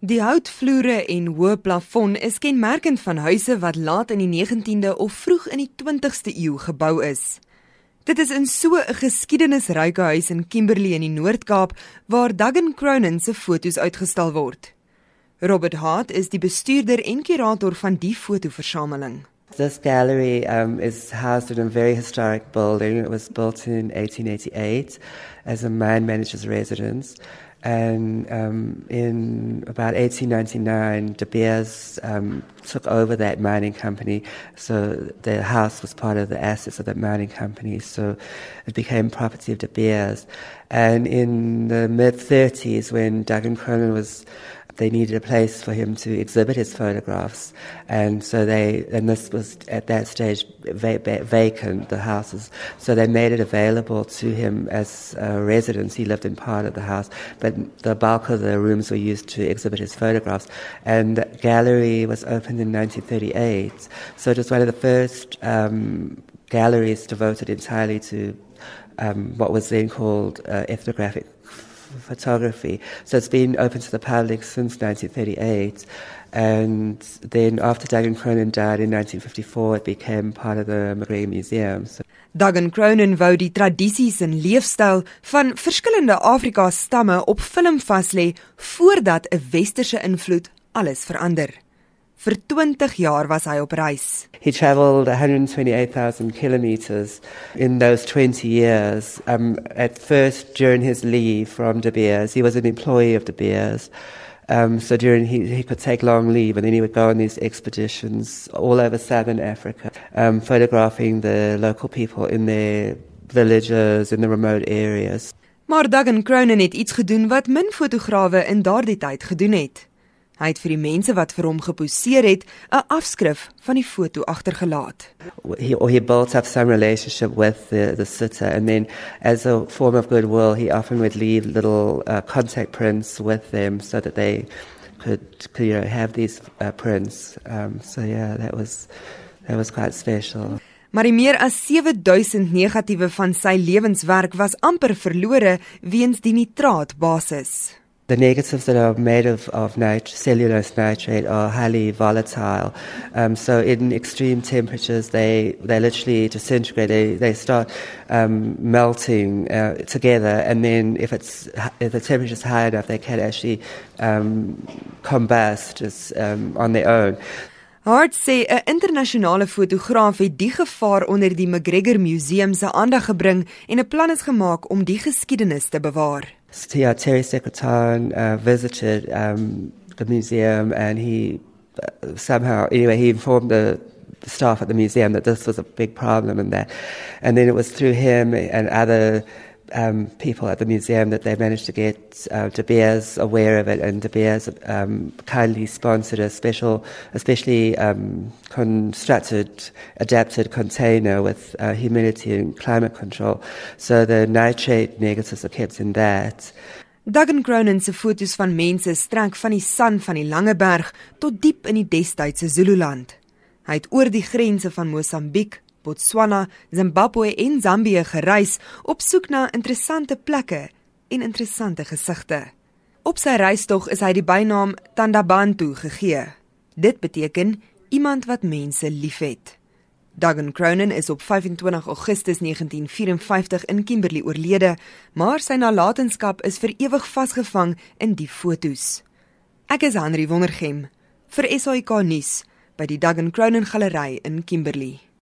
Die houtvloere en hoë plafon is kenmerkend van huise wat laat in die 19de of vroeg in die 20ste eeu gebou is. Dit is in so 'n geskiedenisryke huis in Kimberley in die Noord-Kaap waar Duggan Cronin se foto's uitgestal word. Robert Hart is die bestuurder en kurator van die fotoversameling. This gallery um, is housed in a very historic building. It was built in 1888 as a mine manager's residence. And um, in about 1899, De Beers um, took over that mining company. So the house was part of the assets of that mining company. So it became property of De Beers. And in the mid 30s, when Doug Cronin was they needed a place for him to exhibit his photographs, and so they and this was at that stage va- va- vacant the houses, so they made it available to him as a residence. He lived in part of the house, but the bulk of the rooms were used to exhibit his photographs. And the gallery was opened in 1938, so it was one of the first um, galleries devoted entirely to um, what was then called uh, ethnographic photography. So it's been open to the public since 1938. And then after Dagan Cronin died in 1954, it became part of the Marine Museum. So Dagan Cronin wou die tradisies en leefstyl van verskillende Afrika stamme op film vaslê voordat 'n westerse invloed alles verander. Vir 20 jaar was hy op reis. He traveled 128,000 kilometers in those 20 years. Um, at first, during his leave from De Beers, he was an employee of De Beers. Um, so during he, he could take long leave and then he would go on these expeditions all over southern Africa, um, photographing the local people in their villages in the remote areas. Maar Duggan Cronin het iets gedoen wat min fotograwe in daardie tyd gedoen het. Hy het vir die mense wat vir hom geposeer het, 'n afskrif van die foto agtergelaat. He, he built up some relationship with the, the sitter, and then, as a form of goodwill, he often would leave little uh, contact prints with them so that they could, could you know, have these uh, prints. Um, so yeah, that was that was quite special. Maar die meer as 7000 negatiewe van sy lewenswerk was amper verlore weens die nitraatbasis. The negatives that are made of, of nit- cellulose nitrate are highly volatile. Um, so in extreme temperatures, they, they literally disintegrate. They, they start um, melting uh, together. And then if, it's, if the temperature is high enough, they can actually um, combust just, um, on their own. Hart sê 'n internasionale fotograaf het die gevaar onder die McGregor Museum se aandag gebring en 'n plan is gemaak om die geskiedenis te bewaar. Yeah, Terry Secretan uh, visited um, the museum and he uh, somehow, anyway, he informed the, the staff at the museum that this was a big problem and that, and then it was through him and other um, people at the museum that they managed to get uh, De Beers aware of it, and De Beers um, kindly sponsored a special, especially um, constructed, adapted container with uh, humidity and climate control. So the nitrate negatives are kept in that. Duggan Cronin se fotos van mense strek van die San van die Langeberg tot diep in die destydse Zululand. Hy het oor die grense van Mosambiek, Botswana, Zimbabwe en Zambië gereis op soek na interessante plekke en interessante gesigte. Op sy reistog is hy die bynaam Tandabantu gegee. Dit beteken iemand wat mense liefhet. Duggan Cronin is op 25 Augustus 1954 in Kimberley oorlede, maar sy nalatenskap is vir ewig vasgevang in die fotos. Ek is Henry Wondergem vir SAK nuus by die Duggan Cronin Galery in Kimberley.